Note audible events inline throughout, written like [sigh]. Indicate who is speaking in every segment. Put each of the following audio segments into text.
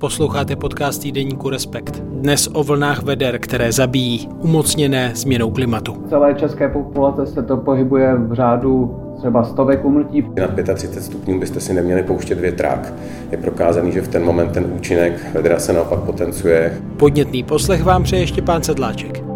Speaker 1: Posloucháte podcast týdeníku Respekt. Dnes o vlnách veder, které zabíjí, umocněné změnou klimatu.
Speaker 2: Celé české populace se to pohybuje v řádu třeba stovek umrtí.
Speaker 3: Na 35 stupňů byste si neměli pouštět větrák. Je prokázaný, že v ten moment ten účinek vedra se naopak potenciuje.
Speaker 1: Podnětný poslech vám přeje Štěpán Sedláček.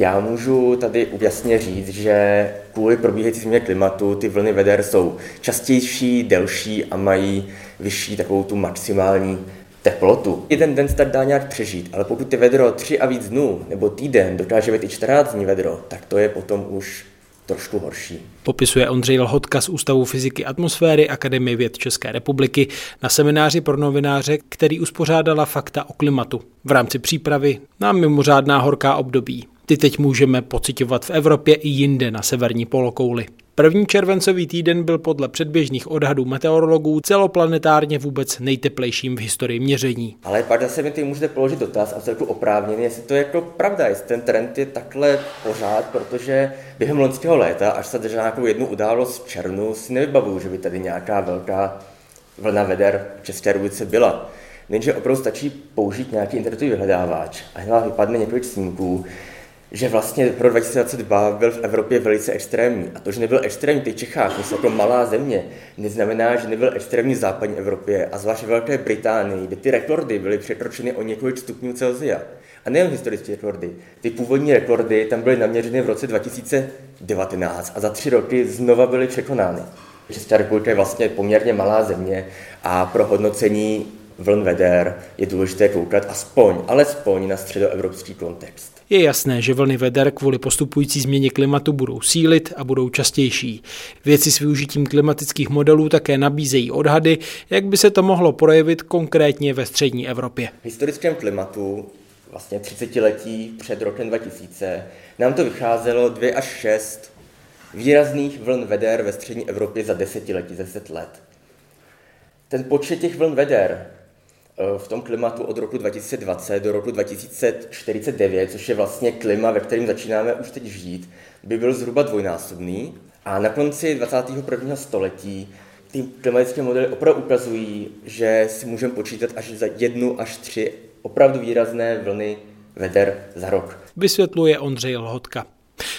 Speaker 4: Já můžu tady jasně říct, že kvůli probíhající změně klimatu ty vlny veder jsou častější, delší a mají vyšší takovou tu maximální teplotu. Jeden den se tak dá nějak přežít, ale pokud ty vedro tři a víc dnů nebo týden dokáže být i 14 dní vedro, tak to je potom už trošku horší.
Speaker 1: Popisuje Ondřej Lhotka z Ústavu fyziky atmosféry Akademie věd České republiky na semináři pro novináře, který uspořádala fakta o klimatu v rámci přípravy na mimořádná horká období. Ty teď můžeme pocitovat v Evropě i jinde na severní polokouli. První červencový týden byl podle předběžných odhadů meteorologů celoplanetárně vůbec nejteplejším v historii měření.
Speaker 4: Ale pak zase mi ty můžete položit dotaz a celku oprávněný, jestli to je jako pravda, jestli ten trend je takhle pořád, protože během loňského léta, až se držel nějakou jednu událost v červnu, si nevybavuju, že by tady nějaká velká vlna veder v České republice byla. Jenže opravdu stačí použít nějaký internetový vyhledávač a hned vypadne několik snímků, že vlastně pro 2022 byl v Evropě velice extrémní. A to, že nebyl extrémní v Čechách, my jsme jako malá země, neznamená, že nebyl extrémní v západní Evropě a zvláště v Velké Británii, kde ty rekordy byly překročeny o několik stupňů Celsia. A nejen historické rekordy. Ty původní rekordy tam byly naměřeny v roce 2019 a za tři roky znova byly překonány. Česká republika je vlastně poměrně malá země a pro hodnocení vln veder je důležité koukat aspoň, alespoň na středoevropský kontext.
Speaker 1: Je jasné, že vlny veder kvůli postupující změně klimatu budou sílit a budou častější. Věci s využitím klimatických modelů také nabízejí odhady, jak by se to mohlo projevit konkrétně ve střední Evropě.
Speaker 4: V historickém klimatu vlastně 30 letí před rokem 2000 nám to vycházelo 2 až 6 výrazných vln veder ve střední Evropě za desetiletí, za 10 let. Ten počet těch vln veder v tom klimatu od roku 2020 do roku 2049, což je vlastně klima, ve kterém začínáme už teď žít, by byl zhruba dvojnásobný. A na konci 21. století ty klimatické modely opravdu ukazují, že si můžeme počítat až za jednu až tři opravdu výrazné vlny veder za rok.
Speaker 1: Vysvětluje Ondřej Lhotka.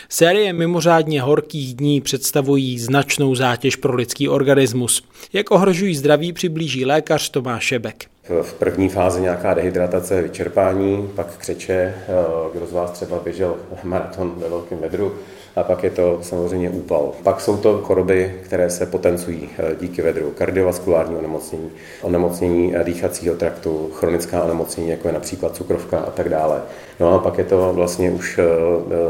Speaker 1: Série mimořádně horkých dní představují značnou zátěž pro lidský organismus. Jak ohrožují zdraví, přiblíží lékař Tomáš Šebek.
Speaker 3: V první fázi nějaká dehydratace, vyčerpání, pak křeče, eh, kdo z vás třeba běžel [laughs] maraton ve velkém vedru, a pak je to samozřejmě úpal. Pak jsou to choroby, které se potencují eh, díky vedru, kardiovaskulární onemocnění, onemocnění eh, dýchacího traktu, chronická onemocnění, jako je například cukrovka a tak dále. No a pak je to vlastně už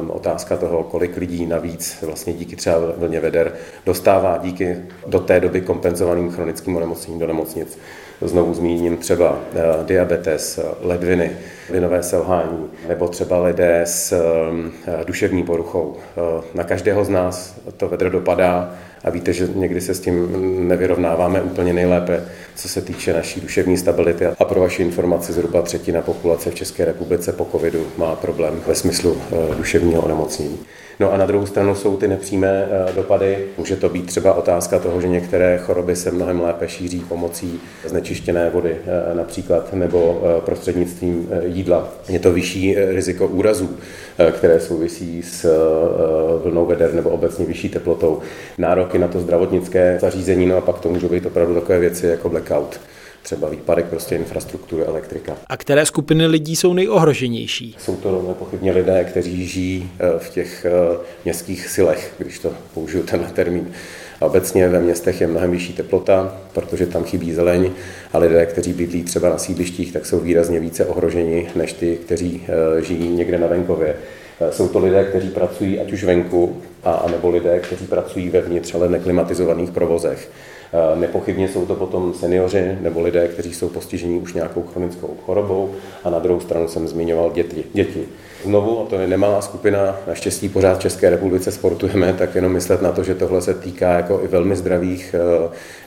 Speaker 3: otázka toho, kolik lidí navíc vlastně díky třeba vlně veder dostává díky do té doby kompenzovaným chronickým onemocněním do nemocnic. Znovu zmíním třeba eh, diabetes, ledviny, vinové selhání, nebo třeba lidé s eh, duševní poruchou. Eh, na každého z nás to vedro dopadá a víte, že někdy se s tím nevyrovnáváme úplně nejlépe, co se týče naší duševní stability. A pro vaši informaci zhruba třetina populace v České republice po covidu má problém ve smyslu duševního onemocnění. No a na druhou stranu jsou ty nepřímé eh, dopady. Může to být třeba otázka toho, že některé choroby se mnohem lépe šíří pomocí znečištěné vody eh, například nebo eh, prostřednictvím jídla. Je to vyšší riziko úrazů, které souvisí s vlnou veder nebo obecně vyšší teplotou. Nároky na to zdravotnické zařízení, no a pak to můžou být opravdu takové věci jako blackout třeba výpadek prostě infrastruktury elektrika.
Speaker 1: A které skupiny lidí jsou nejohroženější?
Speaker 3: Jsou to nepochybně lidé, kteří žijí eh, v těch eh, městských silech, když to použiju tenhle termín. A obecně ve městech je mnohem vyšší teplota, protože tam chybí zeleň a lidé, kteří bydlí třeba na sídlištích, tak jsou výrazně více ohroženi než ty, kteří eh, žijí někde na venkově. Jsou to lidé, kteří pracují ať už venku, a, nebo lidé, kteří pracují vevnitř, ale neklimatizovaných provozech. Eh, nepochybně jsou to potom seniori nebo lidé, kteří jsou postiženi už nějakou chronickou chorobou a na druhou stranu jsem zmiňoval děti. děti. Znovu, a to je nemalá skupina, naštěstí pořád v České republice sportujeme, tak jenom myslet na to, že tohle se týká jako i velmi zdravých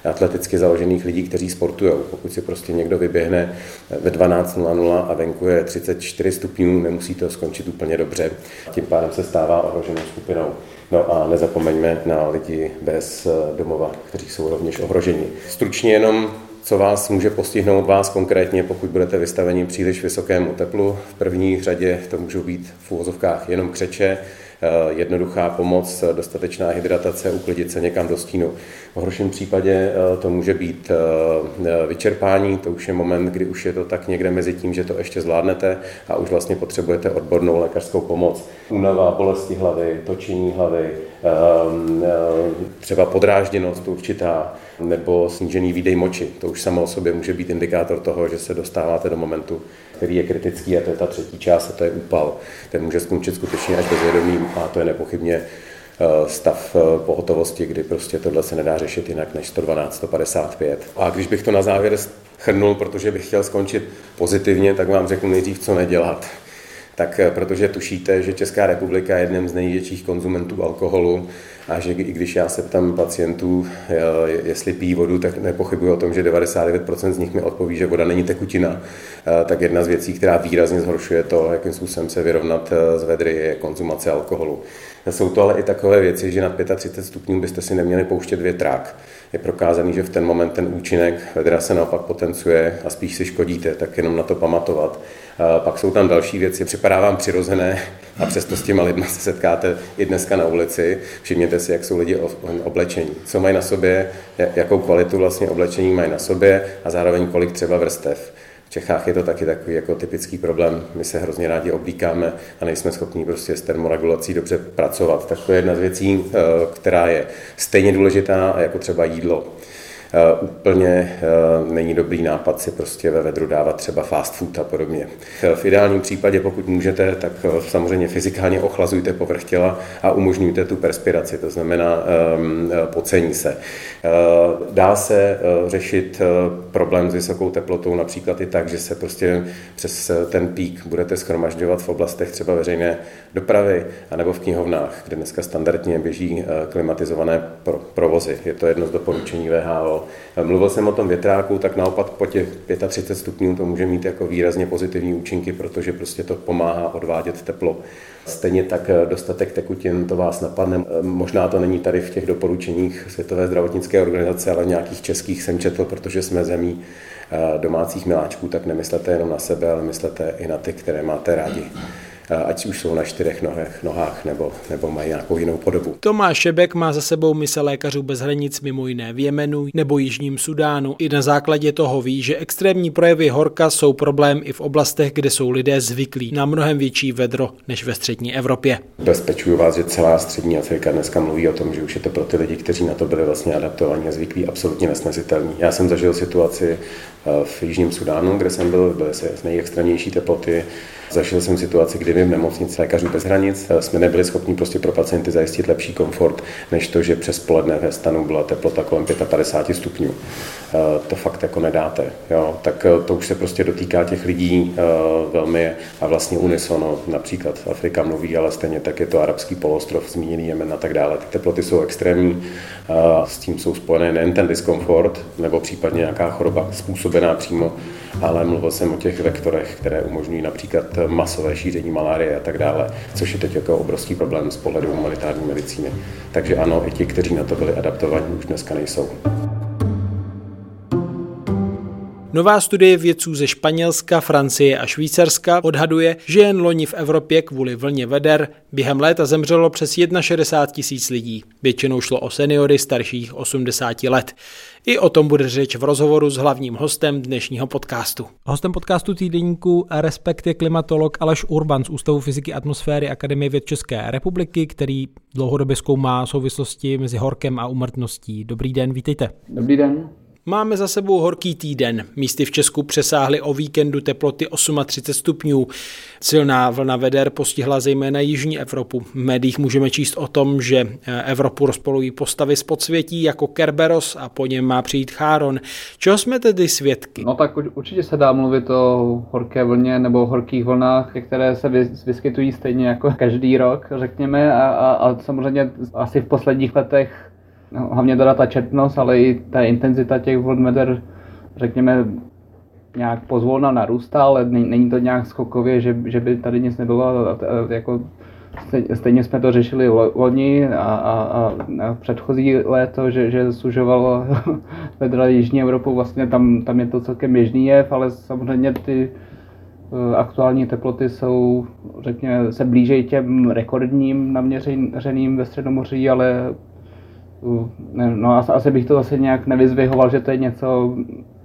Speaker 3: eh, atleticky založených lidí, kteří sportují. Pokud si prostě někdo vyběhne ve 12.00 a venku je 34 stupňů, nemusí to skončit úplně dobře. Tím pádem se stává ohroženou skupinou. No a nezapomeňme na lidi bez domova, kteří jsou rovněž ohroženi. Stručně jenom co vás může postihnout vás konkrétně, pokud budete vystaveni příliš vysokému teplu. V první řadě to můžou být v úvozovkách jenom křeče, Eh, jednoduchá pomoc, dostatečná hydratace, uklidit se někam do stínu. V horším případě eh, to může být eh, vyčerpání, to už je moment, kdy už je to tak někde mezi tím, že to ještě zvládnete a už vlastně potřebujete odbornou lékařskou pomoc. Únava, bolesti hlavy, točení hlavy, třeba podrážděnost určitá, nebo snížený výdej moči. To už samo o sobě může být indikátor toho, že se dostáváte do momentu, který je kritický a to je ta třetí část a to je úpal. Ten může skončit skutečně až bezvědomím a to je nepochybně eh, stav eh, pohotovosti, kdy prostě tohle se nedá řešit jinak než 112, 155. A když bych to na závěr chrnul, protože bych chtěl skončit pozitivně, tak vám řeknu nejdřív, co nedělat tak eh, protože tušíte, že Česká republika je jedním z největších konzumentů alkoholu a že i když já se ptám pacientů, eh, jestli pijí vodu, tak nepochybuji o tom, že 99% z nich mi odpoví, že voda není tekutina. Eh, tak jedna z věcí, která výrazně zhoršuje to, jakým způsobem se vyrovnat z vedry, je konzumace alkoholu. Jsou to ale i takové věci, že na 35 stupňů byste si neměli pouštět větrák. Je prokázaný, že v ten moment ten účinek vedra se naopak potenciuje a spíš si škodíte, tak jenom na to pamatovat. Pak jsou tam další věci, připadá vám přirozené a přesto s těma lidmi se setkáte i dneska na ulici. Všimněte si, jak jsou lidi oblečení, co mají na sobě, jakou kvalitu vlastně oblečení mají na sobě a zároveň kolik třeba vrstev. V Čechách je to taky takový jako typický problém. My se hrozně rádi oblíkáme a nejsme schopni prostě s termoregulací dobře pracovat. Tak to je jedna z věcí, eh, která je stejně důležitá jako třeba jídlo. Eh, úplně eh, není dobrý nápad si prostě ve vedru dávat třeba fast food a podobně. Eh, v ideálním případě, pokud můžete, tak samozřejmě fyzikálně ochlazujte povrch těla a umožňujte tu perspiraci, to znamená ehm, pocení se. Dá se řešit problém s vysokou teplotou například i tak, že se prostě přes ten pík budete schromažďovat v oblastech třeba veřejné dopravy anebo v knihovnách, kde dneska standardně běží klimatizované provozy. Je to jedno z doporučení VHO. Mluvil jsem o tom větráku, tak naopak po těch 35 stupňů to může mít jako výrazně pozitivní účinky, protože prostě to pomáhá odvádět teplo. Stejně tak eh, dostatek tekutin, to vás napadne. Eh, možná to není tady v těch doporučeních Světové zdravotnické organizace, ale nějakých českých jsem četl, protože jsme zemí eh, domácích miláčků, tak nemyslete jenom na sebe, ale myslete i na ty, které máte rádi ať už jsou na čtyřech nohách, nohách nebo, nebo mají nějakou jinou podobu.
Speaker 1: Tomáš Šebek má za sebou mise lékařů bez hranic mimo jiné v Jemenu nebo Jižním Sudánu. I na základě toho ví, že extrémní projevy horka jsou problém i v oblastech, kde jsou lidé zvyklí na mnohem větší vedro než ve střední Evropě.
Speaker 3: Bezpečuju vás, že celá střední Afrika dneska mluví o tom, že už je to pro ty lidi, kteří na to byli vlastně adaptovaní a zvyklí, absolutně nesnesitelní. Já jsem zažil situaci eh, v Jižním Sudánu, kde jsem byl, byly se nejextrémnější teploty, Zažil jsem situaci, kdy v nemocnici lékařů bez hranic eh, jsme nebyli schopni prostě pro pacienty zajistit lepší komfort, než to, že přes poledne ve stanu byla teplota kolem 55 stupňů. Eh, to fakt jako nedáte. Jo? Tak eh, to už se prostě dotýká těch lidí velmi a vlastně unisono. Například Afrika mluví, ale stejně tak je to arabský polostrov, zmíněný Jemen a tak dále. Ty teploty jsou extrémní, s tím jsou spojené nejen ten diskomfort, nebo případně nějaká choroba způsobená přímo ale mluvil jsem o těch vektorech, které umožňují například masové šíření malárie a tak dále, což je teď jako obrovský problém z pohledu humanitární medicíny. Takže ano, i ti, kteří na to byli adaptovaní, už dneska nejsou.
Speaker 1: Nová studie vědců ze Španělska, Francie a Švýcarska odhaduje, že jen loni v Evropě kvůli vlně veder během léta zemřelo přes 61 tisíc lidí. Většinou šlo o seniory starších 80 let. I o tom bude řeč v rozhovoru s hlavním hostem dnešního podcastu. Hostem podcastu týdenníku Respekt je klimatolog Aleš Urban z Ústavu fyziky atmosféry Akademie věd České republiky, který dlouhodobě zkoumá souvislosti mezi horkem a umrtností. Dobrý den, vítejte.
Speaker 2: Dobrý den.
Speaker 1: Máme za sebou horký týden. Místy v Česku přesáhly o víkendu teploty 38 stupňů. Silná vlna veder postihla zejména jižní Evropu. V médiích můžeme číst o tom, že Evropu rozpolují postavy z podsvětí jako Kerberos a po něm má přijít Cháron. Čeho jsme tedy svědky?
Speaker 2: No tak určitě se dá mluvit o horké vlně nebo horkých vlnách, které se vyskytují stejně jako každý rok, řekněme, a, a, a samozřejmě asi v posledních letech no, hlavně teda ta četnost, ale i ta intenzita těch vln řekněme, nějak pozvolna narůstá, ale není to nějak skokově, že, že by tady nic nebylo. Jako stejně jsme to řešili loni a, a, a, a předchozí léto, že, že sužovalo [laughs] vedra Jižní Evropu, vlastně tam, tam je to celkem běžný jev, ale samozřejmě ty eh, aktuální teploty jsou, řekněme, se blížejí těm rekordním naměřeným ve Středomoří, ale ne, no asi bych to zase nějak nevyzvihoval, že to je něco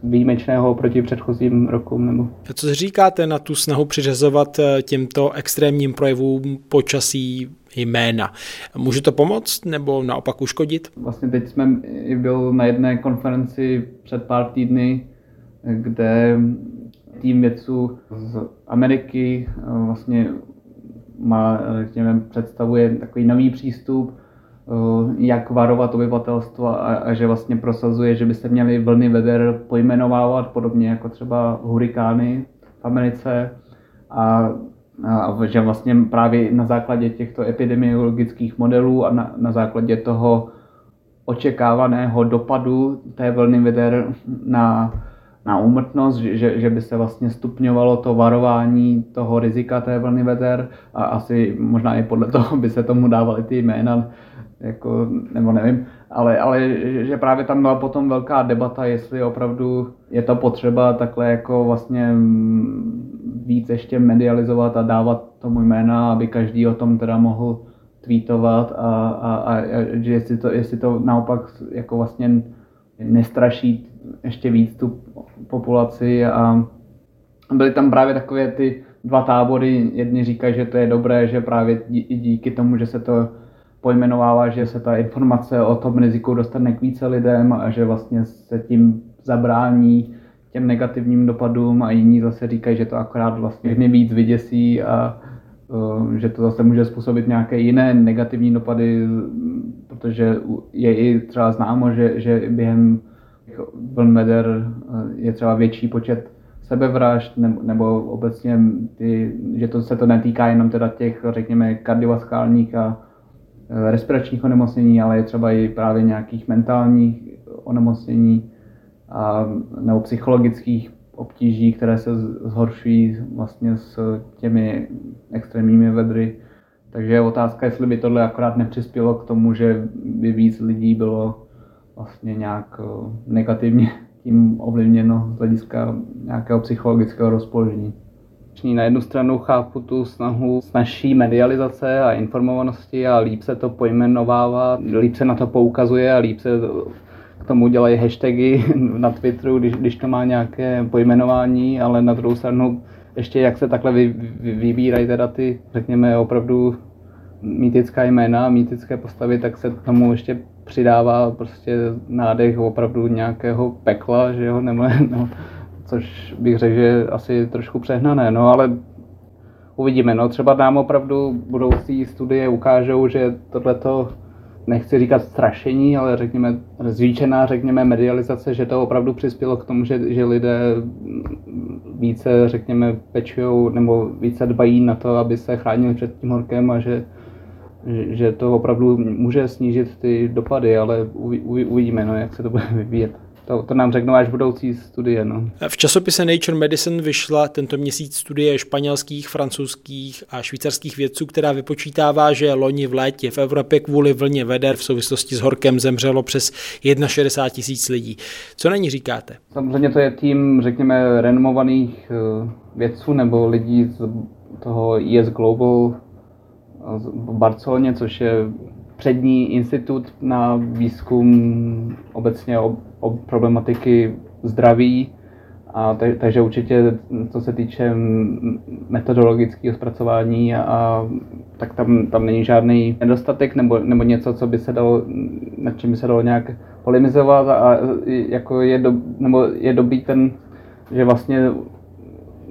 Speaker 2: výjimečného proti předchozím rokům. Nebo...
Speaker 1: Co říkáte na tu snahu přiřazovat eh, těmto extrémním projevům počasí jména? Může to pomoct nebo naopak uškodit?
Speaker 2: Vlastně teď jsme byl na jedné konferenci před pár týdny, kde tým vědců z Ameriky eh, vlastně má, řekněme, představuje takový nový přístup jak varovat obyvatelstvo a, a že vlastně prosazuje, že by se měly vlny veder pojmenovávat podobně jako třeba hurikány v Americe. A, a že vlastně právě na základě těchto epidemiologických modelů a na, na základě toho očekávaného dopadu té vlny veder na, na úmrtnost, že, že by se vlastně stupňovalo to varování toho rizika té vlny veder a asi možná i podle toho by se tomu dávaly ty jména jako, nebo nevím, ale, ale že právě tam byla potom velká debata, jestli opravdu je to potřeba takhle jako vlastně mm, víc ještě medializovat a dávat tomu jména, aby každý o tom teda mohl tweetovat a, a, a, a že jestli to, jestli to naopak jako vlastně nestraší ještě víc tu populaci a byly tam právě takové ty dva tábory, jedni říkají, že to je dobré, že právě díky tomu, že se to pojmenovává, že se ta informace o tom riziku dostane k více lidem a že vlastně se tím zabrání těm negativním dopadům a jiní zase říkají, že to akorát vlastně víc vyděsí a uh, že to zase může způsobit nějaké jiné negativní dopady, protože je i třeba známo, že, že během vln veder uh, je třeba větší počet sebevražd nebo, nebo obecně, ty, že to se to netýká jenom teda těch, řekněme, kardiovaskulárních a Eh, respiračních onemocnění, ale je třeba i právě nějakých mentálních onemocnění a, nebo psychologických obtíží, které se zhoršují vlastně s těmi extrémními vedry. Takže je otázka, jestli by tohle akorát nepřispělo k tomu, že by víc lidí bylo vlastně nějak eh, negativně tím ovlivněno z hlediska nějakého psychologického rozpoložení. Na jednu stranu chápu tu snahu s naší medializace a informovanosti a líp se to pojmenovává, líp se na to poukazuje a líp se k tomu dělají hashtagy [laughs] na Twitteru, když, když to má nějaké pojmenování, ale na druhou stranu ještě jak se takhle vy, vy, vybírají teda ty, řekněme, opravdu mýtická jména, mýtické postavy, tak se k tomu ještě přidává prostě nádech opravdu nějakého pekla, že jo, nebo, [laughs] nebo což bych řekl, že je asi trošku přehnané, no ale uvidíme, no třeba nám opravdu budoucí studie ukážou, že tohleto nechci říkat strašení, ale řekněme zvýšená, řekněme, medializace, že to opravdu přispělo k tomu, že, že lidé více, řekněme, pečují nebo více dbají na to, aby se chránili před tím horkem a že, že to opravdu může snížit ty dopady, ale uvidíme, no, jak se to bude vyvíjet. To, to nám řeknou až budoucí studie. No.
Speaker 1: V časopise Nature Medicine vyšla tento měsíc studie španělských, francouzských a švýcarských vědců, která vypočítává, že loni v létě v Evropě kvůli vlně veder v souvislosti s horkem zemřelo přes 61 tisíc lidí. Co na ní říkáte?
Speaker 2: Samozřejmě to je tým, řekněme, renomovaných eh, vědců nebo lidí z toho ES Global v Barceloně, což je přední institut na výzkum obecně o, o problematiky zdraví. A te, takže určitě, co se týče metodologického zpracování, a, tak tam, tam není žádný nedostatek nebo, nebo něco, co by se dalo, nad čím by se dalo nějak polemizovat a jako je, do, nebo je dobrý ten, že vlastně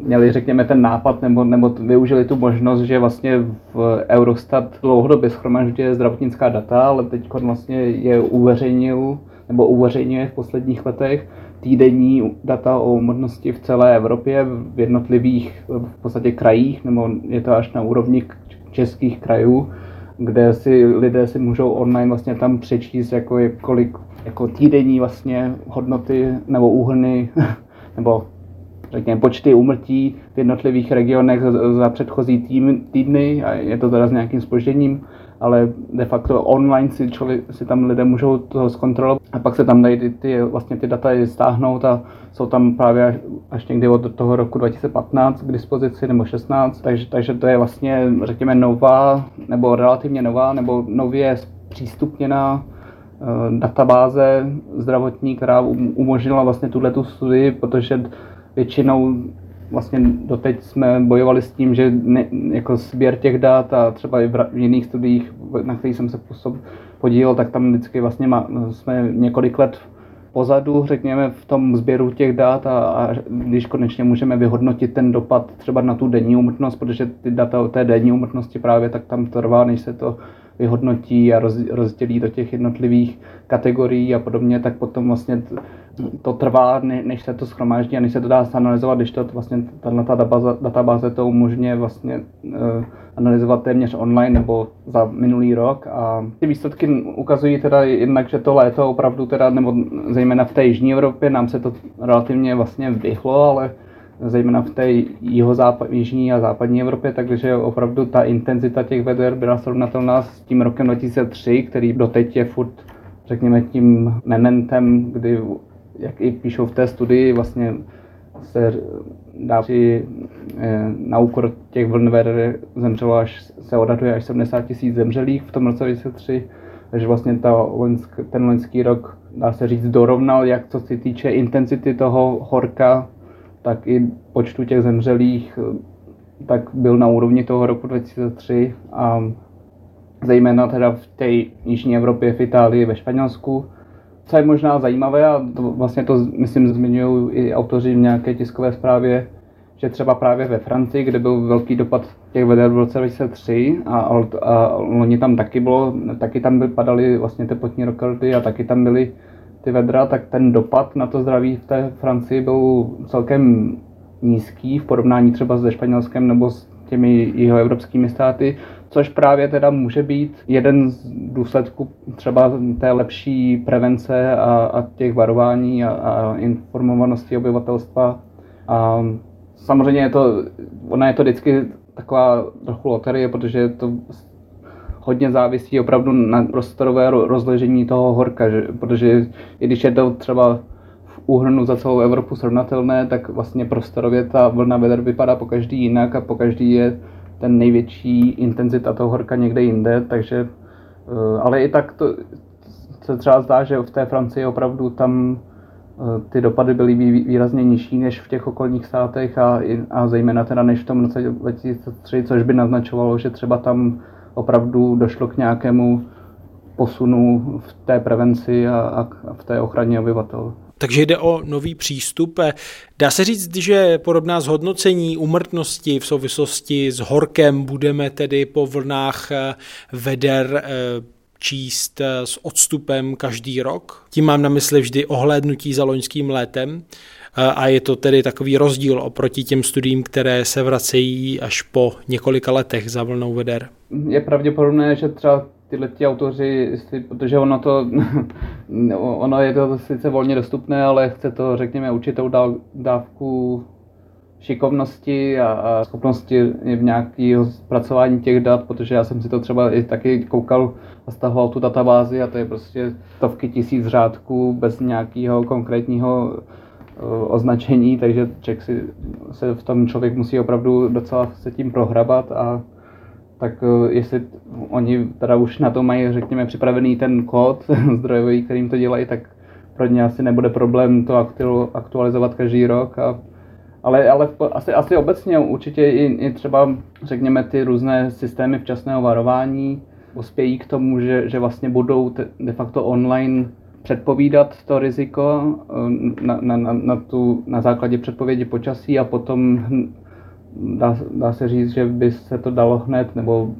Speaker 2: měli, řekněme, ten nápad nebo, nebo využili tu možnost, že vlastně v Eurostat dlouhodobě schromažďuje zdravotnická data, ale teď vlastně je uveřejnil nebo uveřejňuje v posledních letech týdenní data o umrtnosti v celé Evropě v jednotlivých v podstatě krajích, nebo je to až na úrovni českých krajů, kde si lidé si můžou online vlastně tam přečíst jako kolik jako týdenní vlastně hodnoty nebo úhrny [laughs] nebo řekněme, počty úmrtí v jednotlivých regionech za předchozí týdny a je to teda s nějakým spožděním, ale de facto online si, člověk, si tam lidé můžou to zkontrolovat. A pak se tam dají ty, ty, vlastně ty data stáhnout a jsou tam právě až, až někdy od toho roku 2015 k dispozici nebo 16, takže, takže to je vlastně řekněme nová nebo relativně nová nebo nově přístupněná uh, databáze zdravotní, která um, umožnila vlastně tuhle tu studii, protože většinou vlastně doteď jsme bojovali s tím, že ne, jako sběr těch dat a třeba i v, jiných studiích, na kterých jsem se podílel, tak tam vždycky vlastně má, jsme několik let pozadu, řekněme, v tom sběru těch dat a, a když konečně můžeme vyhodnotit ten dopad třeba na tu denní umrtnost, protože ty data o té denní umrtnosti právě tak tam trvá, než se to vyhodnotí a roz, rozdělí do těch jednotlivých kategorií a podobně, tak potom vlastně to trvá, než se to schromáždí a než se to dá analyzovat, když to vlastně ta databáze, databáze to umožňuje vlastně uh, analyzovat téměř online nebo za minulý rok. A ty výsledky ukazují teda jednak, že to léto opravdu teda, nebo zejména v té jižní Evropě nám se to relativně vlastně vyhlo, ale zejména v té jihozápad, jižní a západní Evropě, takže opravdu ta intenzita těch veder byla srovnatelná s tím rokem 2003, který doteď je furt, řekněme, tím mementem, kdy, jak i píšou v té studii, vlastně se dá při eh, na úkor těch vln veder zemřelo až, se odhaduje až 70 tisíc zemřelých v tom roce 2003, takže vlastně ta ten loňský rok, dá se říct, dorovnal, jak co se týče intenzity toho horka tak i počtu těch zemřelých tak byl na úrovni toho roku 2003 a zejména teda v té jižní Evropě, v Itálii, ve Španělsku. Co je možná zajímavé, a to, vlastně to myslím zmiňují i autoři v nějaké tiskové zprávě, že třeba právě ve Francii, kde byl velký dopad těch veder v roce 2003 a, a, a loni tam taky bylo, taky tam by padaly vlastně teplotní rekordy a taky tam byly ty vedra, tak ten dopad na to zdraví v té Francii byl celkem nízký v porovnání třeba se Španělskem nebo s těmi jeho evropskými státy, což právě teda může být jeden z důsledků třeba té lepší prevence a, a těch varování a, a informovanosti obyvatelstva. A samozřejmě je to, ona je to vždycky taková trochu loterie, protože to hodně závisí opravdu na prostorové rozložení toho horka, že, protože i když je to třeba v úhrnu za celou Evropu srovnatelné, tak vlastně prostorově ta vlna veder vypadá po každý jinak a po každý je ten největší intenzita toho horka někde jinde, takže eh, ale i tak to se třeba zdá, že v té Francii opravdu tam eh, ty dopady byly výrazně nižší než v těch okolních státech a, a zejména teda než v tom roce 2003, což by naznačovalo, že třeba tam opravdu došlo k nějakému posunu v té prevenci a, a v té ochraně obyvatel.
Speaker 1: Takže jde o nový přístup. Dá se říct, že podobná zhodnocení umrtnosti v souvislosti s horkem budeme tedy po vlnách eh, veder eh, číst eh, s odstupem každý rok. Tím mám na mysli vždy ohlédnutí za loňským létem a je to tedy takový rozdíl oproti těm studiím, které se vracejí až po několika letech za vlnou veder.
Speaker 2: Je pravděpodobné, že třeba tyhle ti autoři, protože ono to, [laughs] ono je to sice volně dostupné, ale chce to, řekněme, určitou dávku šikovnosti a, a schopnosti v nějakého zpracování těch dat, protože já jsem si to třeba i taky koukal a stahoval tu databázi a to je prostě stovky tisíc řádků bez nějakého konkrétního označení, takže člověk si, se v tom člověk musí opravdu docela se tím prohrabat a tak eh, jestli oni teda už na to mají, řekněme, připravený ten kód [laughs] zdrojový, kterým to dělají, tak pro ně asi nebude problém to aktualizovat každý rok. A, ale, ale asi, asi obecně určitě i, i třeba, řekněme, ty různé systémy včasného varování uspějí k tomu, že, že vlastně budou de facto online předpovídat to riziko eh, na, na, na, na, tu, na základě předpovědi počasí a potom dá, dá se říct, že by se to dalo hned nebo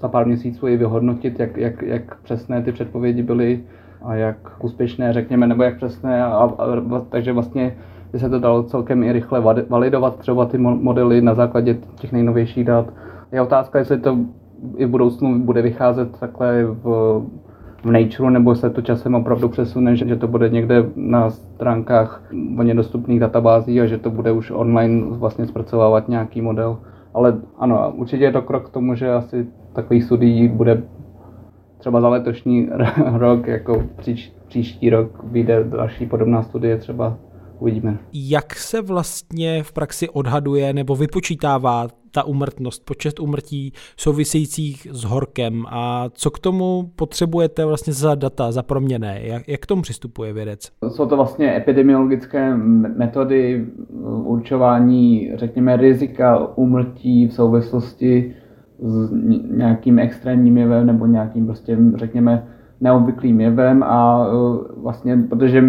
Speaker 2: za pár měsíců i vyhodnotit, jak, jak, jak přesné ty předpovědi byly a jak úspěšné, řekněme, nebo jak přesné. A, a, a, takže vlastně by se to dalo celkem i rychle validovat třeba ty modely na základě těch nejnovějších dat. Je otázka, jestli to i v budoucnu bude vycházet takhle v v Nature, nebo se to časem opravdu přesune, že, že to bude někde na stránkách volně dostupných databází a že to bude už online vlastně zpracovávat nějaký model. Ale ano, určitě je to krok k tomu, že asi takových studií bude třeba za letošní [laughs] rok, jako příš, příští rok vyjde další podobná studie třeba uvidíme.
Speaker 1: Jak se vlastně v praxi odhaduje nebo vypočítává ta umrtnost, počet umrtí souvisejících s horkem a co k tomu potřebujete vlastně za data, za proměné? Jak, jak k tomu přistupuje vědec?
Speaker 2: Jsou to vlastně epidemiologické metody určování, řekněme, rizika umrtí v souvislosti s nějakým extrémním jevem nebo nějakým prostě, řekněme, neobvyklým jevem a e, vlastně, protože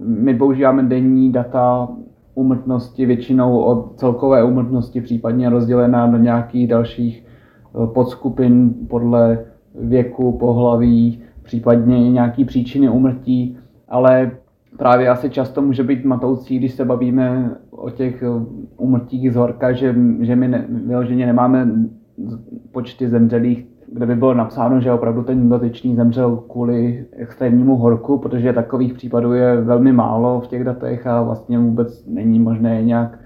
Speaker 2: my používáme denní data úmrtnosti většinou od celkové úmrtnosti, případně rozdělená do nějakých dalších e, podskupin podle věku, pohlaví, případně nějaký příčiny úmrtí, ale právě asi často může být matoucí, když se bavíme o těch e, úmrtích z horka, že, že my ne, vyloženě nemáme počty zemřelých, kde by bylo napsáno, že opravdu ten dotyčný zemřel kvůli extrémnímu horku, protože takových případů je velmi málo v těch datech a vlastně vůbec není možné nějak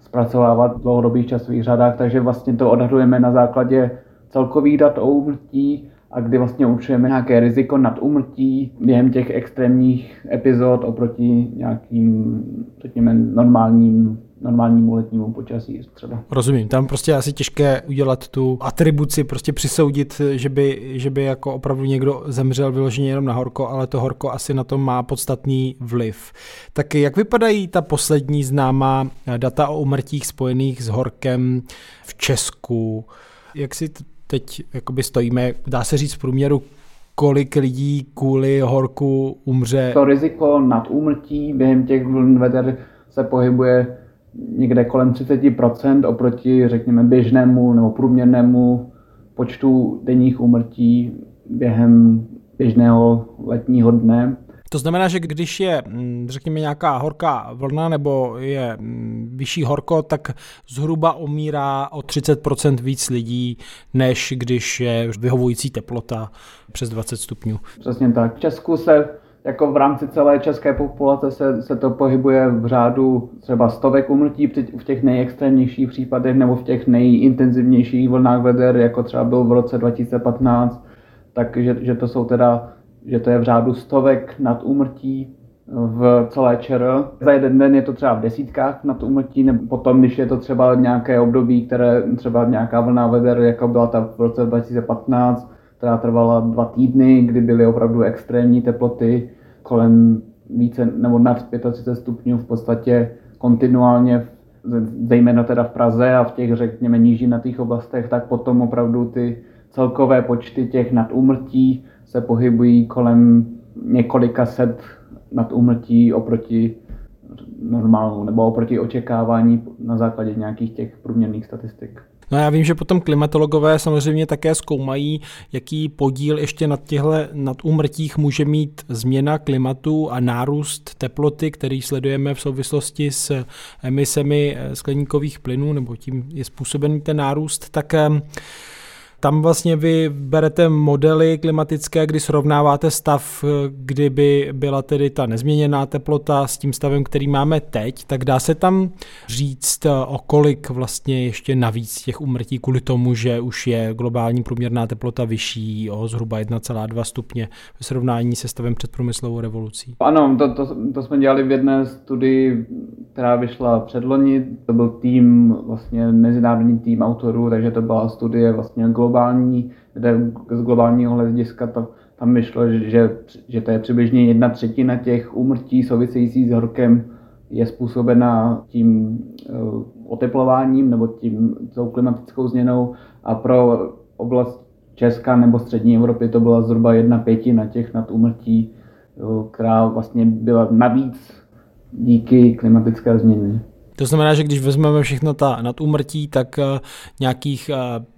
Speaker 2: zpracovávat v dlouhodobých časových řadách, takže vlastně to odhadujeme na základě celkových dat o úmrtí a kdy vlastně určujeme nějaké riziko nad úmrtí během těch extrémních epizod oproti nějakým, řekněme, normálním normálnímu letnímu počasí třeba.
Speaker 1: Rozumím, tam prostě je asi těžké udělat tu atribuci, prostě přisoudit, že by, že by jako opravdu někdo zemřel vyloženě jenom na horko, ale to horko asi na to má podstatný vliv. Tak jak vypadají ta poslední známá data o umrtích spojených s horkem v Česku? Jak si teď jakoby stojíme, dá se říct v průměru, kolik lidí kvůli horku umře?
Speaker 2: To riziko nad úmrtí během těch vln veder se pohybuje někde kolem 30% oproti, řekněme, běžnému nebo průměrnému počtu denních úmrtí během běžného letního dne.
Speaker 1: To znamená, že když je, mm, řekněme, nějaká horká vlna nebo je mm, vyšší horko, tak zhruba umírá o 30% víc lidí, než když je vyhovující teplota přes 20 stupňů.
Speaker 2: Přesně tak. V Česku se jako v rámci celé české populace se, se to pohybuje v řádu třeba stovek umrtí v těch nejextrémnějších případech nebo v těch nejintenzivnějších vlnách veder, jako třeba byl v roce 2015, takže že to jsou teda, že to je v řádu stovek nad úmrtí v celé ČR. Za jeden den je to třeba v desítkách nad úmrtí, nebo potom, když je to třeba nějaké období, které třeba nějaká vlna veder, jako byla ta v roce 2015, která trvala dva týdny, kdy byly opravdu extrémní teploty kolem více nebo nad 35 stupňů v podstatě kontinuálně, zejména teda v Praze a v těch, řekněme, nížinatých oblastech, tak potom opravdu ty celkové počty těch nadúmrtí se pohybují kolem několika set nadúmrtí oproti normálu nebo oproti očekávání na základě nějakých těch průměrných statistik.
Speaker 1: No já vím, že potom klimatologové samozřejmě také zkoumají, jaký podíl ještě nad těchto nad úmrtích může mít změna klimatu a nárůst teploty, který sledujeme v souvislosti s emisemi skleníkových plynů, nebo tím je způsobený ten nárůst, tak tam vlastně vy berete modely klimatické, kdy srovnáváte stav, kdyby byla tedy ta nezměněná teplota s tím stavem, který máme teď, tak dá se tam říct, o kolik vlastně ještě navíc těch umrtí kvůli tomu, že už je globální průměrná teplota vyšší o zhruba 1,2 stupně ve srovnání se stavem před průmyslovou revolucí.
Speaker 2: Ano, to, to, to jsme dělali v jedné studii, která vyšla předloni. To byl tým, vlastně mezinárodní tým autorů, takže to byla studie vlastně globální globální, z globálního hlediska to, tam vyšlo, že, že to je přibližně jedna třetina těch úmrtí související s horkem je způsobena tím uh, oteplováním nebo tím tou klimatickou změnou a pro oblast Česka nebo střední Evropy to byla zhruba jedna pětina těch nad úmrtí, uh, která vlastně byla navíc díky klimatické změně.
Speaker 1: To znamená, že když vezmeme všechno ta nad úmrtí, tak eh, nějakých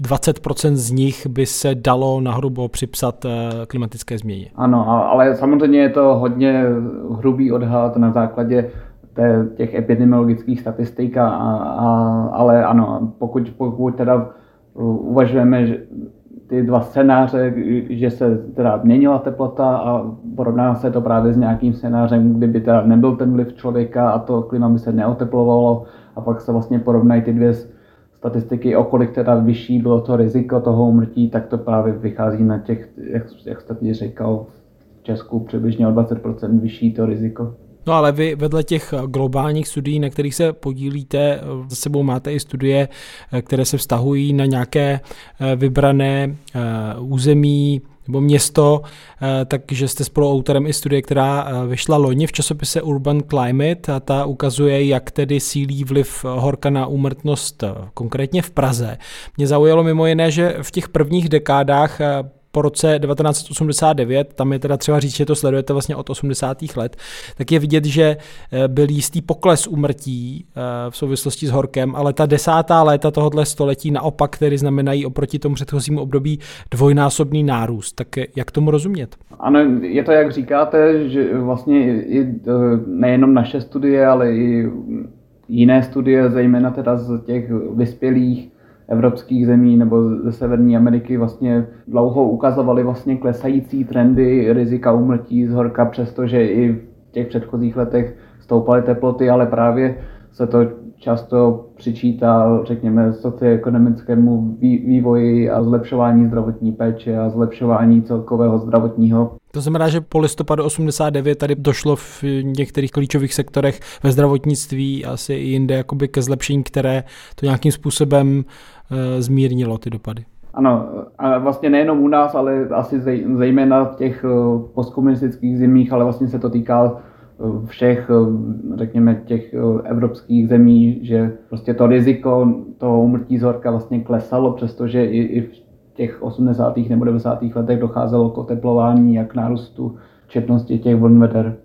Speaker 1: 20% eh, z nich by se dalo nahrubo připsat eh, klimatické změně.
Speaker 2: Ano, ale samozřejmě je to hodně hrubý odhad na základě těch epidemiologických statistik, a, a, ale ano, pokud, pokud teda uvažujeme, že ty dva scénáře, že se teda měnila teplota a porovná se to právě s nějakým scénářem, kdyby teda nebyl ten vliv člověka a to klima by se neoteplovalo a pak se vlastně porovnají ty dvě statistiky, o kolik teda vyšší bylo to riziko toho umrtí, tak to právě vychází na těch, jak, jak jste říkal, v Česku přibližně o 20% vyšší to riziko.
Speaker 1: No ale vy vedle těch globálních studií, na kterých se podílíte, za sebou máte i studie, které se vztahují na nějaké eh, vybrané eh, území nebo město, eh, takže jste spoluautorem i studie, která vyšla loni v časopise Urban Climate a ta ukazuje, jak tedy sílí vliv horka na úmrtnost konkrétně v Praze. Mě zaujalo mimo jiné, že v těch prvních dekádách po roce 1989, tam je teda třeba říct, že to sledujete vlastně od 80. let, tak je vidět, že eh, byl jistý pokles umrtí eh, v souvislosti s horkem, ale ta desátá léta tohohle století naopak tedy znamenají oproti tomu předchozímu období dvojnásobný nárůst. Tak jak tomu rozumět?
Speaker 2: Ano, je to jak říkáte, že vlastně i, eh, nejenom naše studie, ale i jiné studie, zejména teda z těch vyspělých evropských zemí nebo ze Severní Ameriky vlastně dlouho ukazovali vlastně klesající trendy rizika umrtí z horka, přestože i v těch předchozích letech stoupaly teploty, ale právě se to často přičítá, řekněme, socioekonomickému vývoji a zlepšování zdravotní péče a zlepšování celkového zdravotního.
Speaker 1: To znamená, že po listopadu 89 tady došlo v některých klíčových sektorech ve zdravotnictví asi i jinde jakoby ke zlepšení, které to nějakým způsobem zmírnilo ty dopady.
Speaker 2: Ano, a vlastně nejenom u nás, ale asi zejména v těch eh, postkomunistických zemích, ale vlastně se to týká všech, řekněme, těch evropských zemí, že prostě to riziko toho umrtí z horka vlastně klesalo, přestože i, i v těch 80. nebo 90. letech docházelo k oteplování a k nárůstu četnosti těch vln veder.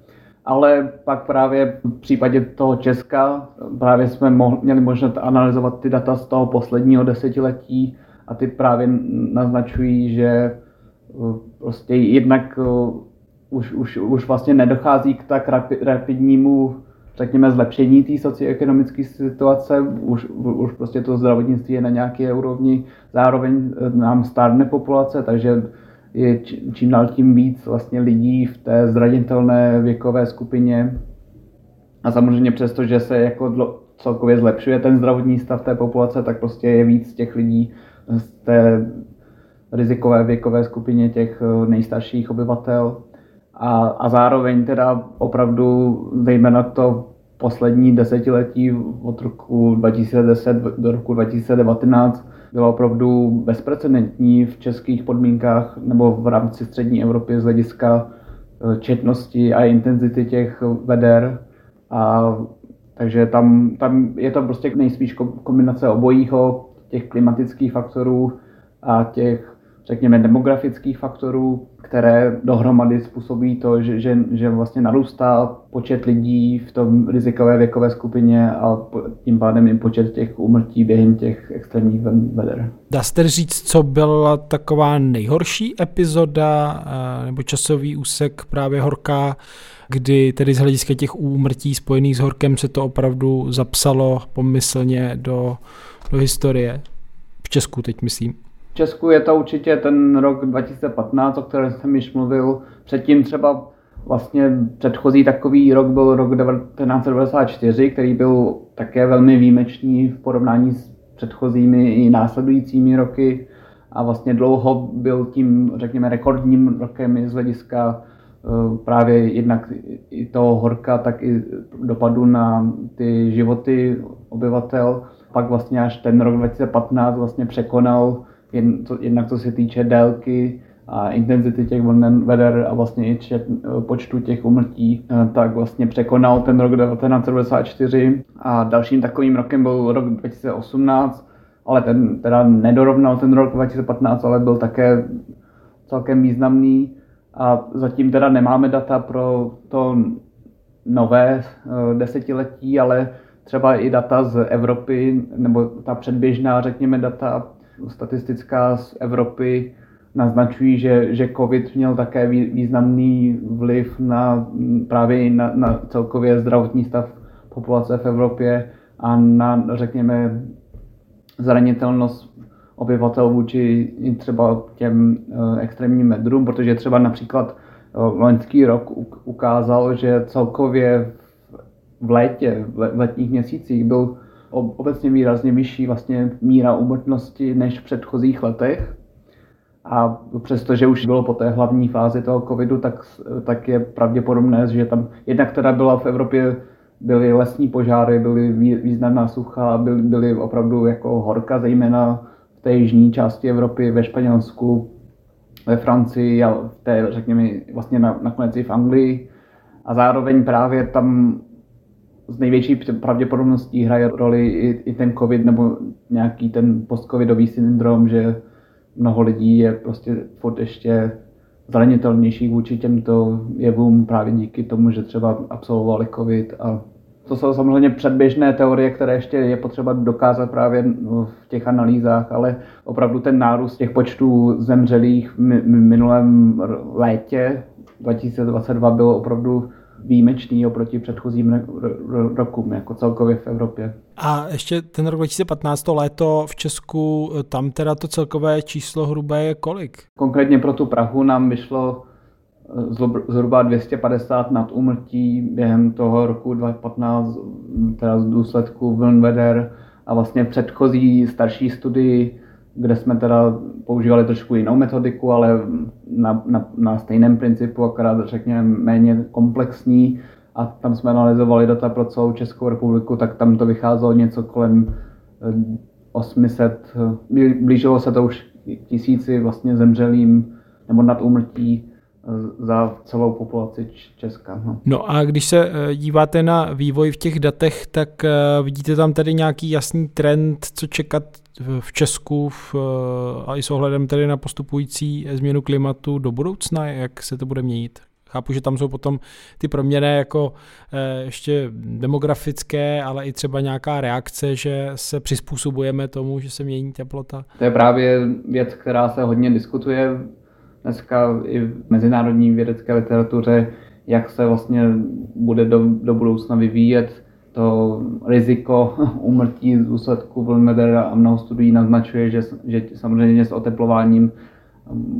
Speaker 2: Ale pak právě v případě toho Česka právě jsme mohli, měli možnost analyzovat ty data z toho posledního desetiletí a ty právě naznačují, že prostě jednak už, už, už vlastně nedochází k tak rapidnímu řekněme, zlepšení té socioekonomické situace, už, už prostě to zdravotnictví je na nějaké úrovni, zároveň eh, nám stárne populace, takže je čím dál tím víc vlastně lidí v té zranitelné věkové skupině. A samozřejmě přesto, že se jako celkově zlepšuje ten zdravotní stav té populace, tak prostě je víc těch lidí z té rizikové věkové skupině těch eh, nejstarších obyvatel. A, a zároveň teda opravdu, zejména to poslední desetiletí od roku 2010 do roku 2019 bylo opravdu bezprecedentní v českých podmínkách nebo v rámci střední Evropy z hlediska eh, četnosti a intenzity těch veder. A takže tam, tam je to prostě nejspíš kombinace obojího, těch klimatických faktorů a těch, řekněme, demografických faktorů, které dohromady způsobí to, že, že, že vlastně narůstá počet lidí v tom rizikové věkové skupině a tím pádem i počet těch úmrtí během těch extrémních veder.
Speaker 1: Dá se říct, co byla taková nejhorší epizoda eh, nebo časový úsek právě horká, kdy tedy z hlediska těch úmrtí spojených s horkem se to opravdu zapsalo pomyslně do, do historie? V Česku teď myslím.
Speaker 2: V Česku je to určitě ten rok 2015, o kterém jsem již mluvil. Předtím třeba vlastně předchozí takový rok byl rok 1994, který byl také velmi výjimečný v porovnání s předchozími i následujícími roky a vlastně dlouho byl tím, řekněme, rekordním rokem z hlediska eh, právě jednak i toho horka, tak i dopadu na ty životy obyvatel. Pak vlastně až ten rok 2015 vlastně překonal jen, to, jednak co se týče délky a intenzity těch vln veder a vlastně i čet, počtu těch umrtí, eh, tak vlastně překonal ten rok 1994 a dalším takovým rokem byl rok 2018, ale ten teda nedorovnal ten rok 2015, ale byl také celkem významný. A zatím teda nemáme data pro to nové eh, desetiletí, ale třeba i data z Evropy, nebo ta předběžná, řekněme, data statistická z Evropy naznačují, že, že COVID měl také významný vliv na právě na, na celkově zdravotní stav populace v Evropě a na, řekněme, zranitelnost obyvatel vůči třeba těm extrémním medrům, protože třeba například loňský rok ukázal, že celkově v létě, v letních měsících byl obecně výrazně vyšší vlastně míra úmrtnosti než v předchozích letech. A přestože už bylo po té hlavní fázi toho covidu, tak, tak je pravděpodobné, že tam jednak teda byla v Evropě byly lesní požáry, byly významná sucha, byly, byly opravdu jako horka, zejména v té jižní části Evropy, ve Španělsku, ve Francii a v té, řekněme, vlastně na, nakonec i v Anglii. A zároveň právě tam z největší pravděpodobností hraje roli i, i ten covid nebo nějaký ten postcovidový syndrom, že mnoho lidí je prostě furt ještě zranitelnější vůči těmto jevům právě díky tomu, že třeba absolvovali covid. A to jsou samozřejmě předběžné teorie, které ještě je potřeba dokázat právě v těch analýzách, ale opravdu ten nárůst těch počtů zemřelých v minulém létě 2022 byl opravdu výjimečný oproti předchozím rokům, jako celkově v Evropě.
Speaker 1: A ještě ten rok 2015, to léto v Česku, tam teda to celkové číslo hrubé je kolik?
Speaker 2: Konkrétně pro tu Prahu nám vyšlo eh, zhruba 250 nad úmrtí během toho roku 2015, teda z důsledku vln veder a vlastně předchozí starší studii kde jsme teda používali trošku jinou metodiku, ale na, na, na stejném principu, akorát řekněme méně komplexní. A tam jsme analyzovali data pro celou Českou republiku, tak tam to vycházelo něco kolem 800, eh, blížilo se to už tisíci vlastně zemřelým nebo nad úmrtí za celou populaci Česka. No.
Speaker 1: no a když se eh, díváte na vývoj v těch datech, tak eh, vidíte tam tady nějaký jasný trend, co čekat v Česku v, eh, a i s ohledem tedy na postupující změnu klimatu do budoucna, jak se to bude měnit? Chápu, že tam jsou potom ty proměny jako ještě demografické, ale i třeba nějaká reakce, že se přizpůsobujeme tomu, že se mění teplota.
Speaker 2: To je právě věc, která se hodně diskutuje dneska i v mezinárodní vědecké literatuře, jak se vlastně bude do, do budoucna vyvíjet to riziko [laughs] umrtí z důsledku vln a mnoho studií naznačuje, že, že samozřejmě s oteplováním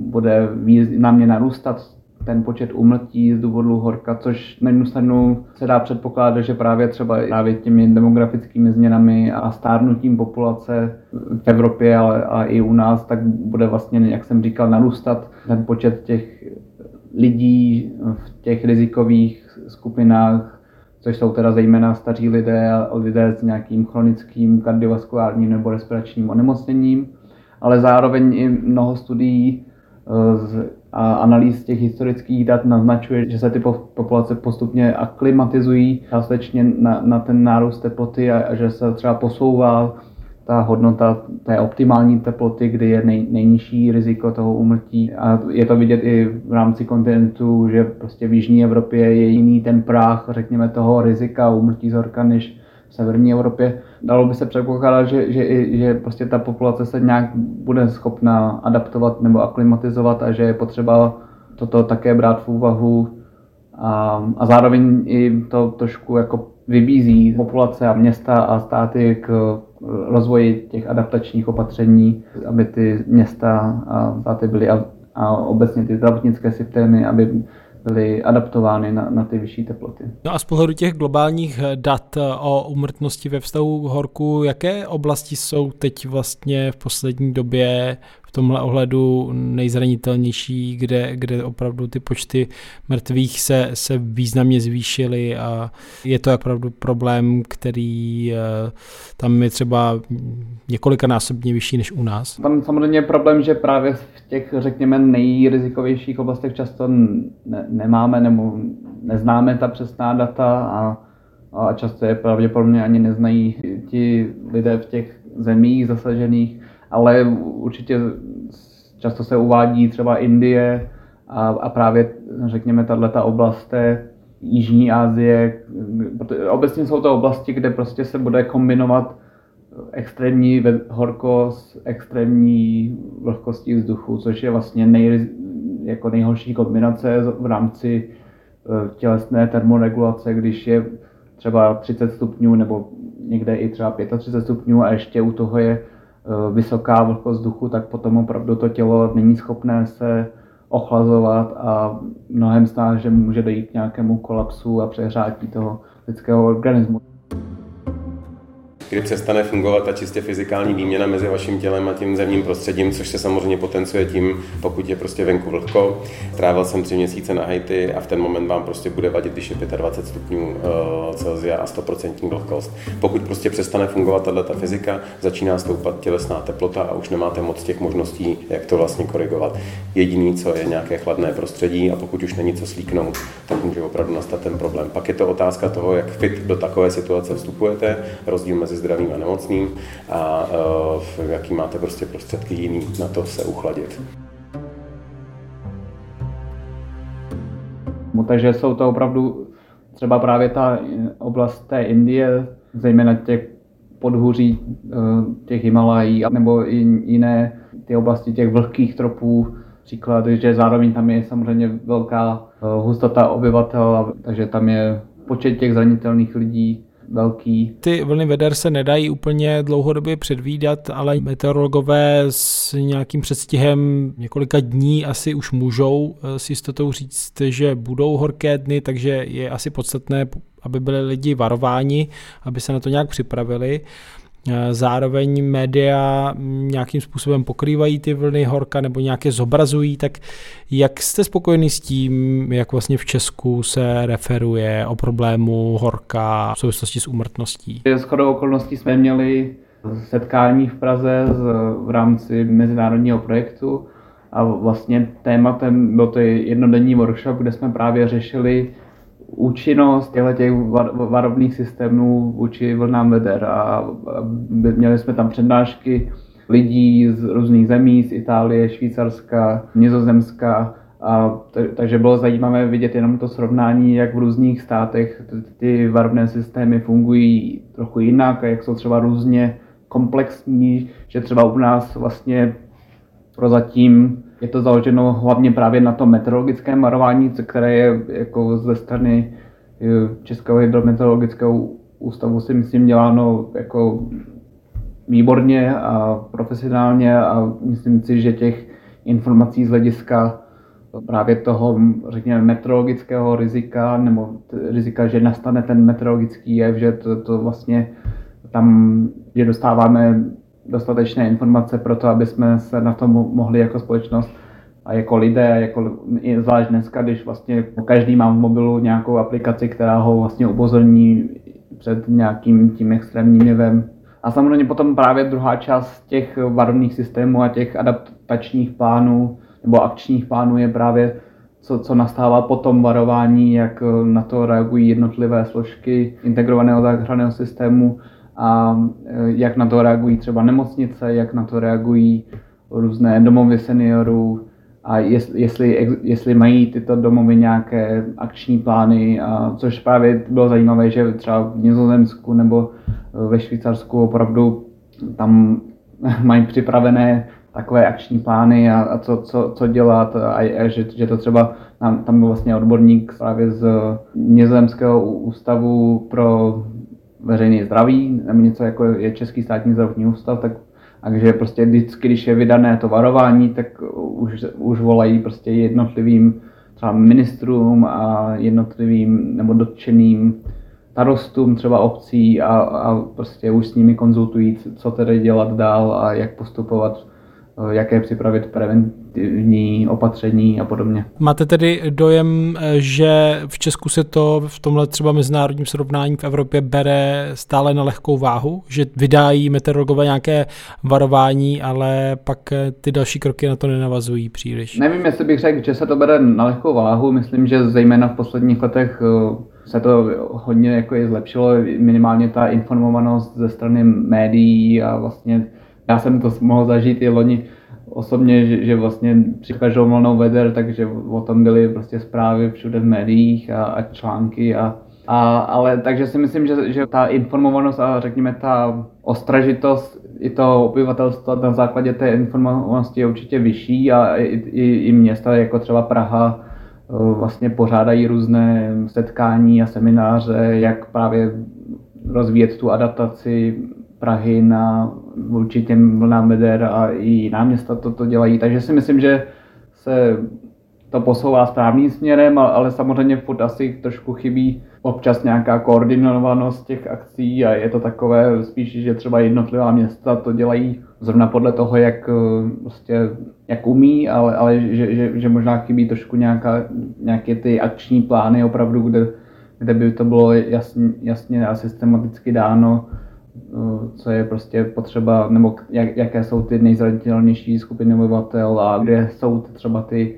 Speaker 2: bude významně narůstat ten počet umrtí z důvodu horka, což na jednu stranu se dá předpokládat, že právě třeba právě těmi demografickými změnami a stárnutím populace v Evropě, ale a i u nás, tak bude vlastně, jak jsem říkal, narůstat ten počet těch lidí v těch rizikových skupinách, což jsou teda zejména staří lidé a lidé s nějakým chronickým kardiovaskulárním nebo respiračním onemocněním, ale zároveň i mnoho studií z a analýz těch historických dat naznačuje, že se ty populace postupně aklimatizují částečně na, na ten nárůst teploty a, a že se třeba posouvá ta hodnota té optimální teploty, kdy je nej, nejnižší riziko toho úmrtí. A je to vidět i v rámci kontinentu, že prostě v Jižní Evropě je jiný ten práh, řekněme, toho rizika úmrtí z horka, než v severní Evropě. Dalo by se předpokládat, že, že, že prostě ta populace se nějak bude schopna adaptovat nebo aklimatizovat a že je potřeba toto také brát v úvahu a, a zároveň i to trošku jako vybízí populace a města a státy k rozvoji těch adaptačních opatření, aby ty města a státy byly a, a obecně ty zdravotnické systémy, aby byly adaptovány na, na ty vyšší teploty.
Speaker 1: No a z pohledu těch globálních dat o umrtnosti ve vztahu horku, jaké oblasti jsou teď vlastně v poslední době tomhle ohledu nejzranitelnější, kde, kde opravdu ty počty mrtvých se, se významně zvýšily a je to opravdu problém, který eh, tam je třeba několikanásobně vyšší než u nás.
Speaker 2: Tam samozřejmě je problém, že právě v těch, řekněme, nejrizikovějších oblastech často ne, nemáme nebo neznáme ta přesná data a, a často je pravděpodobně ani neznají ti lidé v těch zemích zasažených ale určitě často se uvádí třeba Indie a, a právě řekněme tato oblast té Jižní Asie. Obecně jsou to oblasti, kde prostě se bude kombinovat extrémní horkost, extrémní vlhkostí vzduchu, což je vlastně nej, jako nejhorší kombinace v rámci e, tělesné termoregulace, když je třeba 30 stupňů nebo někde i třeba 35 stupňů a ještě u toho je vysoká vlhkost vzduchu, tak potom opravdu to tělo není schopné se ochlazovat a mnohem že může dojít k nějakému kolapsu a přehrátí toho lidského organismu
Speaker 3: kdy přestane fungovat ta čistě fyzikální výměna mezi vaším tělem a tím zemním prostředím, což se samozřejmě potenciuje tím, pokud je prostě venku vlhko. Trávil jsem tři měsíce na Haiti a v ten moment vám prostě bude vadit, když je 25 stupňů eh, Celsia a 100% vlhkost. Pokud prostě přestane fungovat tato fyzika, začíná stoupat tělesná teplota a už nemáte moc těch možností, jak to vlastně korigovat. Jediný, co je nějaké chladné prostředí a pokud už není co slíknout, tak může opravdu nastat ten problém. Pak je to otázka toho, jak fit do takové situace vstupujete, rozdíl mezi zdravým a nemocným a uh, jaký máte prostě prostředky jiný na to se uchladit.
Speaker 2: No, takže jsou to opravdu třeba právě ta oblast té Indie, zejména těch podhůří eh, těch Himalají, nebo i jiné ty oblasti těch vlhkých tropů, příklad, že zároveň tam je samozřejmě velká eh, hustota obyvatel, takže tam je počet těch zranitelných lidí velký.
Speaker 1: Ty vlny veder se nedají úplně dlouhodobě předvídat, ale meteorologové s nějakým předstihem několika dní asi už můžou eh, s jistotou říct, že budou horké dny, takže je asi podstatné, aby byli lidi varováni, aby se na to nějak připravili. Eh, zároveň média nějakým způsobem pokrývají ty vlny horka nebo nějaké zobrazují, tak jak jste spokojený s tím, jak vlastně v Česku se referuje o problému horka v souvislosti s úmrtností?
Speaker 2: S chodou okolností jsme měli setkání v Praze v rámci mezinárodního projektu a vlastně tématem byl to jednodenní workshop, kde jsme právě řešili účinnost těchto těch varovných systémů vůči vlnám veder. A měli jsme tam přednášky lidí z různých zemí, z Itálie, Švýcarska, Nizozemska, a t- takže bylo zajímavé vidět jenom to srovnání, jak v různých státech ty varovné systémy fungují trochu jinak a jak jsou třeba různě komplexní, že třeba u nás vlastně prozatím je to založeno hlavně právě na tom meteorologickém varování, které je jako ze strany eh, Českého hydrometeorologického ústavu si myslím děláno jako výborně a profesionálně a myslím si, že těch informací z hlediska právě toho, řekněme, meteorologického rizika, nebo rizika, že nastane ten meteorologický jev, že to, to vlastně tam, že dostáváme dostatečné informace pro to, aby jsme se na tom mohli jako společnost a jako lidé, jako, zvlášť dneska, když vlastně každý má v mobilu nějakou aplikaci, která ho vlastně upozorní před nějakým tím extrémním jevem. A samozřejmě potom právě druhá část těch varovných systémů a těch adaptačních plánů nebo akčních plánů je právě co, co nastává po tom varování, jak na to reagují jednotlivé složky integrovaného záchranného systému a e, jak na to reagují třeba nemocnice, jak na to reagují různé domovy seniorů a jestli, jestli, mají tyto domovy nějaké akční plány, a což právě bylo zajímavé, že třeba v Nizozemsku nebo ve Švýcarsku opravdu tam [laughs] mají připravené takové akční plány a, a co, co, co dělat. A, a že, že to třeba tam, tam byl vlastně odborník právě z Nizozemského ústavu pro veřejné zdraví, nebo něco jako je Český státní zdravotní ústav, tak takže prostě vždycky, když je vydané to varování, tak už, už volají prostě jednotlivým třeba ministrům a jednotlivým nebo dotčeným starostům třeba obcí a, a prostě už s nimi konzultují, co tedy dělat dál a jak postupovat jaké připravit preventivní opatření a podobně.
Speaker 1: Máte tedy dojem, eh, že v Česku se to v tomhle třeba mezinárodním srovnání v Evropě bere stále na lehkou váhu, že vydají meteorologové nějaké varování, ale pak eh, ty další kroky na to nenavazují příliš?
Speaker 2: Nevím, jestli bych řekl, že se to bere na lehkou váhu. Myslím, že zejména v posledních letech se to hodně jako je zlepšilo, minimálně ta informovanost ze strany médií a vlastně já jsem to mohl zažít i loni osobně, že, že vlastně při každou volnou veder, takže o tom byly prostě zprávy všude v médiích a, a články a, a, ale takže si myslím, že, že ta informovanost a řekněme ta ostražitost i to obyvatelstva na základě té informovanosti je určitě vyšší a i, i, i města jako třeba Praha eh, vlastně pořádají různé setkání a semináře, jak právě rozvíjet tu adaptaci Prahy na vůči těm vlnám veder a i jiná města to, to dělají. Takže si myslím, že se to posouvá správným směrem, ale samozřejmě furt asi trošku chybí občas nějaká koordinovanost těch akcí a je to takové spíš, že třeba jednotlivá města to dělají zrovna podle toho, jak, prostě, jak umí, ale, ale že, že, že možná chybí trošku nějaká, nějaké ty akční plány opravdu, kde, kde by to bylo jasně, jasně a systematicky dáno, co je prostě potřeba, nebo jak, jaké jsou ty nejzranitelnější skupiny obyvatel a kde jsou třeba ty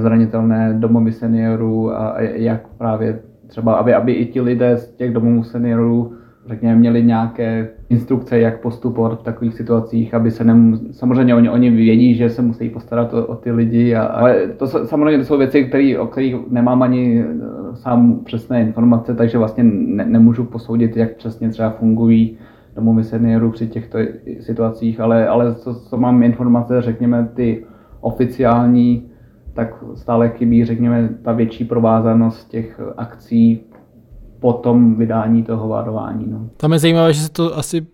Speaker 2: zranitelné domovy seniorů a jak právě třeba, aby, aby i ti lidé z těch domovů seniorů řekněme, měli nějaké instrukce, jak postupovat v takových situacích, aby se nem, samozřejmě oni, oni vědí, že se musí postarat o, o ty lidi, a, ale to samozřejmě to jsou věci, který, o kterých nemám ani eh, sám přesné informace, takže vlastně ne, nemůžu posoudit, jak přesně třeba fungují domovy seniorů při těchto situacích, ale, ale co, co mám informace, řekněme, ty oficiální tak stále chybí, řekněme, ta větší provázanost těch akcí po tom vydání toho varování. No.
Speaker 1: Tam je zajímavé, že se to asi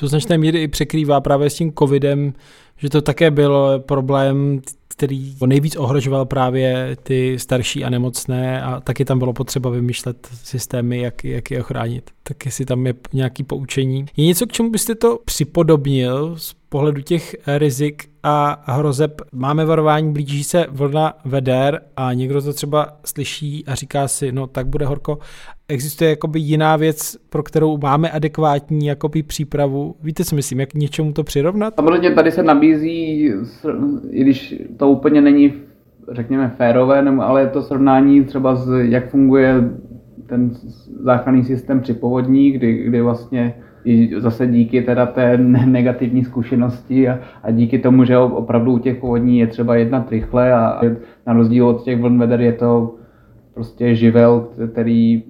Speaker 1: do značné míry i překrývá právě s tím covidem, že to také byl problém, který nejvíc ohrožoval právě ty starší a nemocné a taky tam bylo potřeba vymýšlet systémy, jak, jak je ochránit. Tak jestli tam je nějaký poučení. Je něco, k čemu byste to připodobnil z pohledu těch rizik a hrozeb? Máme varování, blíží se vlna veder a někdo to třeba slyší a říká si, no tak bude horko. Existuje jakoby jiná věc, pro kterou máme adekvátní jakoby přípravu? Víte, co myslím, jak něčemu to přirovnat?
Speaker 2: Samozřejmě tady se nabízí, i když to úplně není, řekněme, férové, ale je to srovnání třeba s, jak funguje ten záchranný systém při povodní, kdy, kdy vlastně i zase díky teda té negativní zkušenosti a, a díky tomu, že opravdu u těch povodní je třeba jednat rychle a na rozdíl od těch vln veder je to prostě živel, který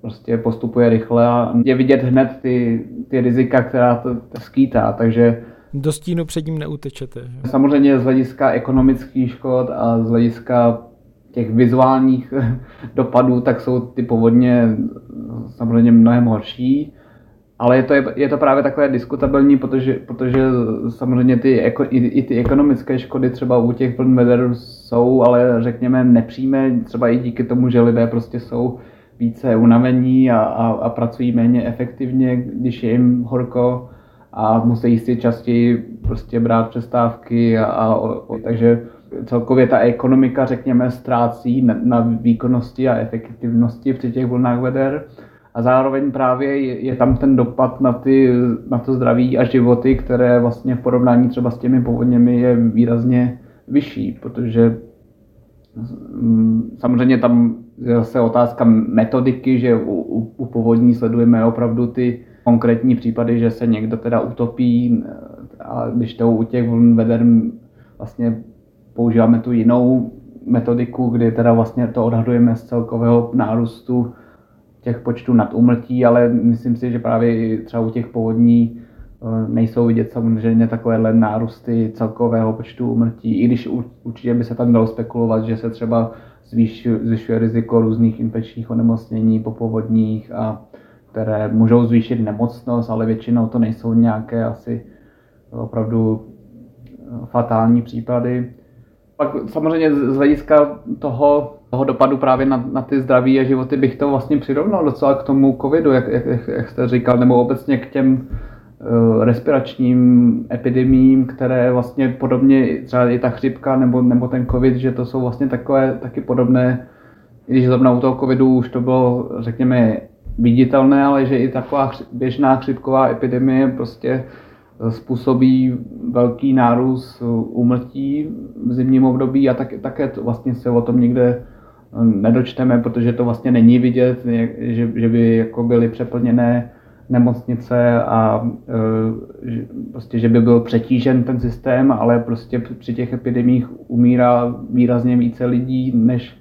Speaker 2: prostě postupuje rychle a je vidět hned ty, ty rizika, která to, to skýtá, takže
Speaker 1: do stínu před ním neutečete. Že?
Speaker 2: Samozřejmě z hlediska ekonomických škod a z hlediska těch vizuálních [laughs] dopadů, tak jsou ty povodně samozřejmě mnohem horší. Ale je to, je to právě takové diskutabilní, protože, protože samozřejmě ty, i, i ty ekonomické škody třeba u těch vln veder jsou, ale řekněme nepřímé, třeba i díky tomu, že lidé prostě jsou více unavení a, a, a pracují méně efektivně, když je jim horko a musí si častěji prostě brát přestávky a, a, a takže celkově ta ekonomika, řekněme, ztrácí na, na výkonnosti a efektivnosti při těch vlnách veder a zároveň právě je, je tam ten dopad na, ty, na to zdraví a životy, které vlastně v porovnání třeba s těmi povodněmi je výrazně vyšší, protože mm, samozřejmě tam je zase otázka metodiky, že u, u, u povodní sledujeme opravdu ty konkrétní případy, že se někdo teda utopí a když to u těch vln veder vlastně používáme tu jinou metodiku, kdy teda vlastně to odhadujeme z celkového nárůstu těch počtů nad umrtí, ale myslím si, že právě třeba u těch povodní eh, nejsou vidět samozřejmě takovéhle nárůsty celkového počtu umrtí, i když určitě by se tam dalo spekulovat, že se třeba zvyšuje riziko různých infekčních onemocnění po povodních, a které můžou zvýšit nemocnost, ale většinou to nejsou nějaké asi opravdu eh, fatální případy. Pak samozřejmě z hlediska toho, toho dopadu právě na, na ty zdraví a životy bych to vlastně přirovnal docela k tomu covidu, jak, jak, jak jste říkal, nebo obecně k těm uh, respiračním epidemím, které vlastně podobně, třeba i ta chřipka nebo, nebo ten covid, že to jsou vlastně takové taky podobné, když zrovna u toho covidu už to bylo, řekněme, viditelné, ale že i taková běžná chřipková epidemie prostě způsobí velký nárůst úmrtí v zimním období a tak, také to vlastně se o tom někde eh, nedočteme, protože to vlastně není vidět, že, že by jako byly přeplněné nemocnice a eh, že, prostě, že by byl přetížen ten systém, ale prostě při těch epidemích umírá výrazně více lidí než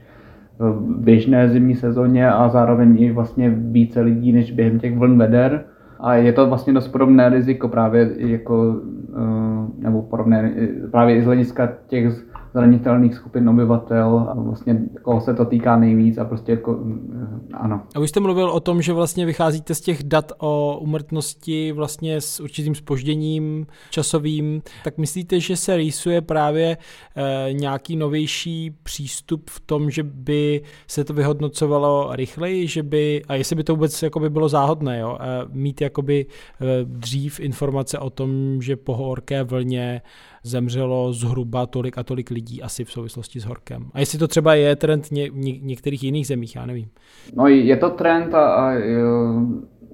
Speaker 2: v běžné zimní sezóně a zároveň i vlastně více lidí než během těch vln veder. A je to vlastně dost podobné riziko právě jako, eh, nebo podobné právě i z hlediska těch zranitelných skupin obyvatel a vlastně koho se to týká nejvíc a prostě jako, eh, ano.
Speaker 1: A už jste mluvil o tom, že vlastně vycházíte z těch dat o umrtnosti vlastně s určitým spožděním časovým, tak myslíte, že se rýsuje právě e, nějaký novější přístup v tom, že by se to vyhodnocovalo rychleji, že by, a jestli by to vůbec jakoby bylo záhodné, jo, e, mít jakoby e, dřív informace o tom, že po horké vlně zemřelo zhruba tolik a tolik lidí asi v souvislosti s horkem. A jestli to třeba je trend ně, některých jiných zemích, já nevím.
Speaker 2: No je to trend a, a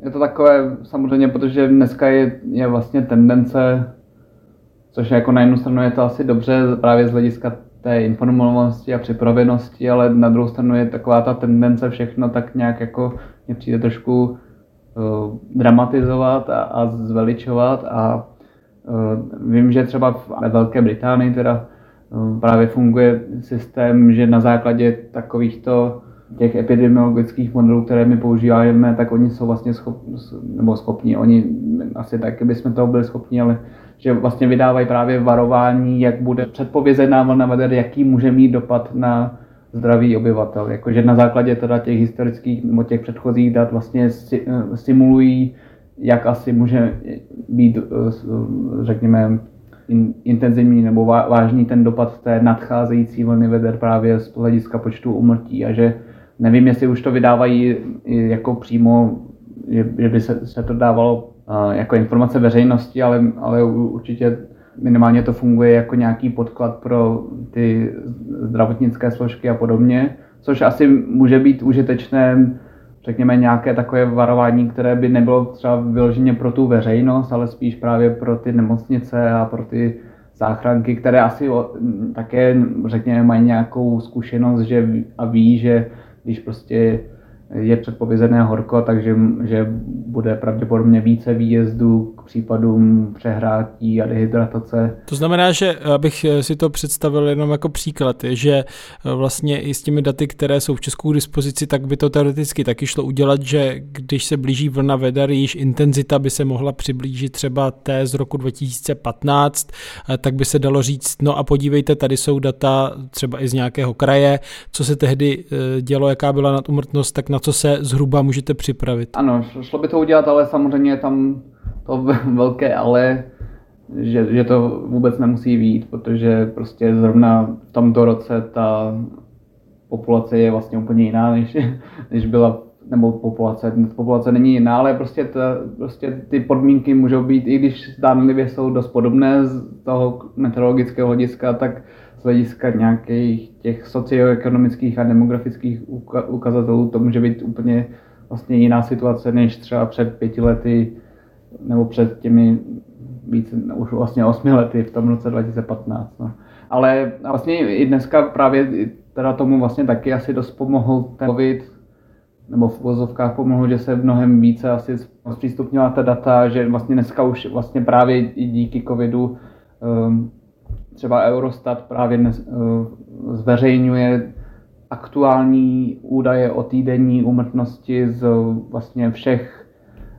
Speaker 2: je to takové samozřejmě, protože dneska je, je vlastně tendence, což jako na jednu stranu je to asi dobře právě z hlediska té informovanosti a připravenosti, ale na druhou stranu je taková ta tendence všechno tak nějak jako mě přijde trošku uh, dramatizovat a, a zveličovat a vím, že třeba ve Velké Británii teda uh, právě funguje systém, že na základě takovýchto těch epidemiologických modelů, které my používáme, tak oni jsou vlastně schopni, nebo schopni, oni asi taky bychom toho byli schopni, ale že vlastně vydávají právě varování, jak bude předpovězená vlna veder, jaký může mít dopad na zdraví obyvatel. Jakože na základě teda těch historických nebo těch předchozích dat vlastně simulují, jak asi může být, řekněme, intenzivní nebo vážný ten dopad té nadcházející vlny veder právě z hlediska počtu umrtí a že nevím, jestli už to vydávají jako přímo, že by se, se to dávalo jako informace veřejnosti, ale, ale určitě minimálně to funguje jako nějaký podklad pro ty zdravotnické složky a podobně, což asi může být užitečné, řekněme, nějaké takové varování, které by nebylo třeba vyloženě pro tu veřejnost, ale spíš právě pro ty nemocnice a pro ty záchranky, které asi také, řekněme, mají nějakou zkušenost že, a ví, že když prostě je předpovězené horko, takže že bude pravděpodobně více výjezdů k případům přehrátí a dehydratace.
Speaker 1: To znamená, že abych si to představil jenom jako příklad, že vlastně i s těmi daty, které jsou v Česku k dispozici, tak by to teoreticky taky šlo udělat, že když se blíží vlna veder, již intenzita by se mohla přiblížit třeba té z roku 2015, tak by se dalo říct, no a podívejte, tady jsou data třeba i z nějakého kraje, co se tehdy eh, dělo, jaká byla nadumrtnost, tak na co se zhruba můžete připravit?
Speaker 2: Ano, šlo by to udělat, ale samozřejmě tam to [laughs] velké ale, že, že to vůbec nemusí být, protože prostě zrovna v tomto roce ta populace je vlastně úplně jiná, než, [laughs] než byla nebo populace, populace není jiná, ale prostě, ta, prostě ty podmínky můžou být, i když zdánlivě jsou dost podobné z toho meteorologického hlediska, tak z hlediska nějakých těch socioekonomických a demografických ukazatelů to může být úplně vlastně jiná situace než třeba před pěti lety nebo před těmi více, už vlastně osmi lety v tom roce 2015. No. Ale vlastně i dneska právě teda tomu vlastně taky asi dost pomohl ten COVID, nebo v vozovkách pomohlo, že se mnohem více asi zpřístupnila ta data, že vlastně dneska už vlastně právě i díky covidu um, třeba Eurostat právě dnes, uh, zveřejňuje aktuální údaje o týdenní úmrtnosti z vlastně všech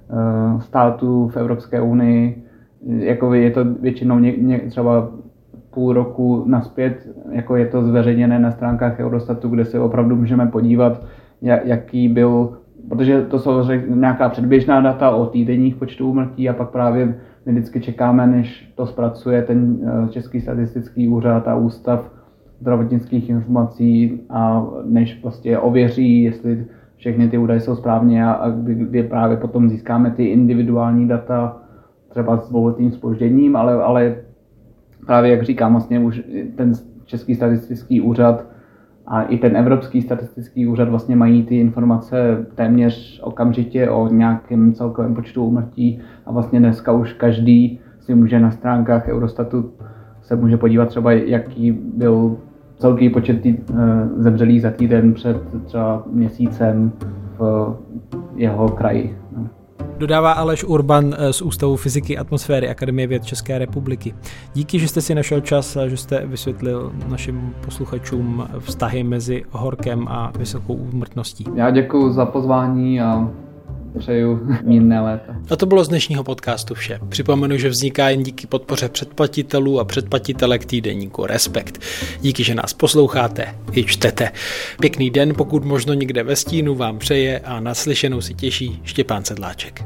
Speaker 2: uh, států v Evropské unii. Jako je to většinou ně, ně, třeba půl roku naspět, jako je to zveřejněné na stránkách Eurostatu, kde se opravdu můžeme podívat, jaký byl, protože to jsou nějaká předběžná data o týdenních počtu úmrtí a pak právě my vždycky čekáme, než to zpracuje ten eh, Český statistický úřad a ústav zdravotnických informací a než prostě ověří, jestli všechny ty údaje jsou správně a, a kdy, kdy právě potom získáme ty individuální data třeba s dvouletým spožděním, ale, ale právě jak říkám, vlastně už ten Český statistický úřad a i ten Evropský statistický úřad vlastně mají ty informace téměř okamžitě o nějakém celkovém počtu úmrtí a vlastně dneska už každý si může na stránkách Eurostatu se může podívat třeba, jaký byl celký počet tý, eh, zemřelých za týden před třeba měsícem v jeho kraji.
Speaker 1: Dodává Aleš Urban eh, z Ústavu fyziky atmosféry Akademie věd České republiky. Díky, že jste si našel čas a že jste vysvětlil našim posluchačům vztahy mezi horkem a vysokou úmrtností.
Speaker 2: Já děkuji za pozvání a přeju mírné léta.
Speaker 1: A to bylo z dnešního podcastu vše. Připomenu, že vzniká jen díky podpoře předplatitelů a předplatitelek týdeníku Respekt. Díky, že nás posloucháte i čtete. Pěkný den, pokud možno někde ve stínu vám přeje a naslyšenou si těší Štěpán Sedláček.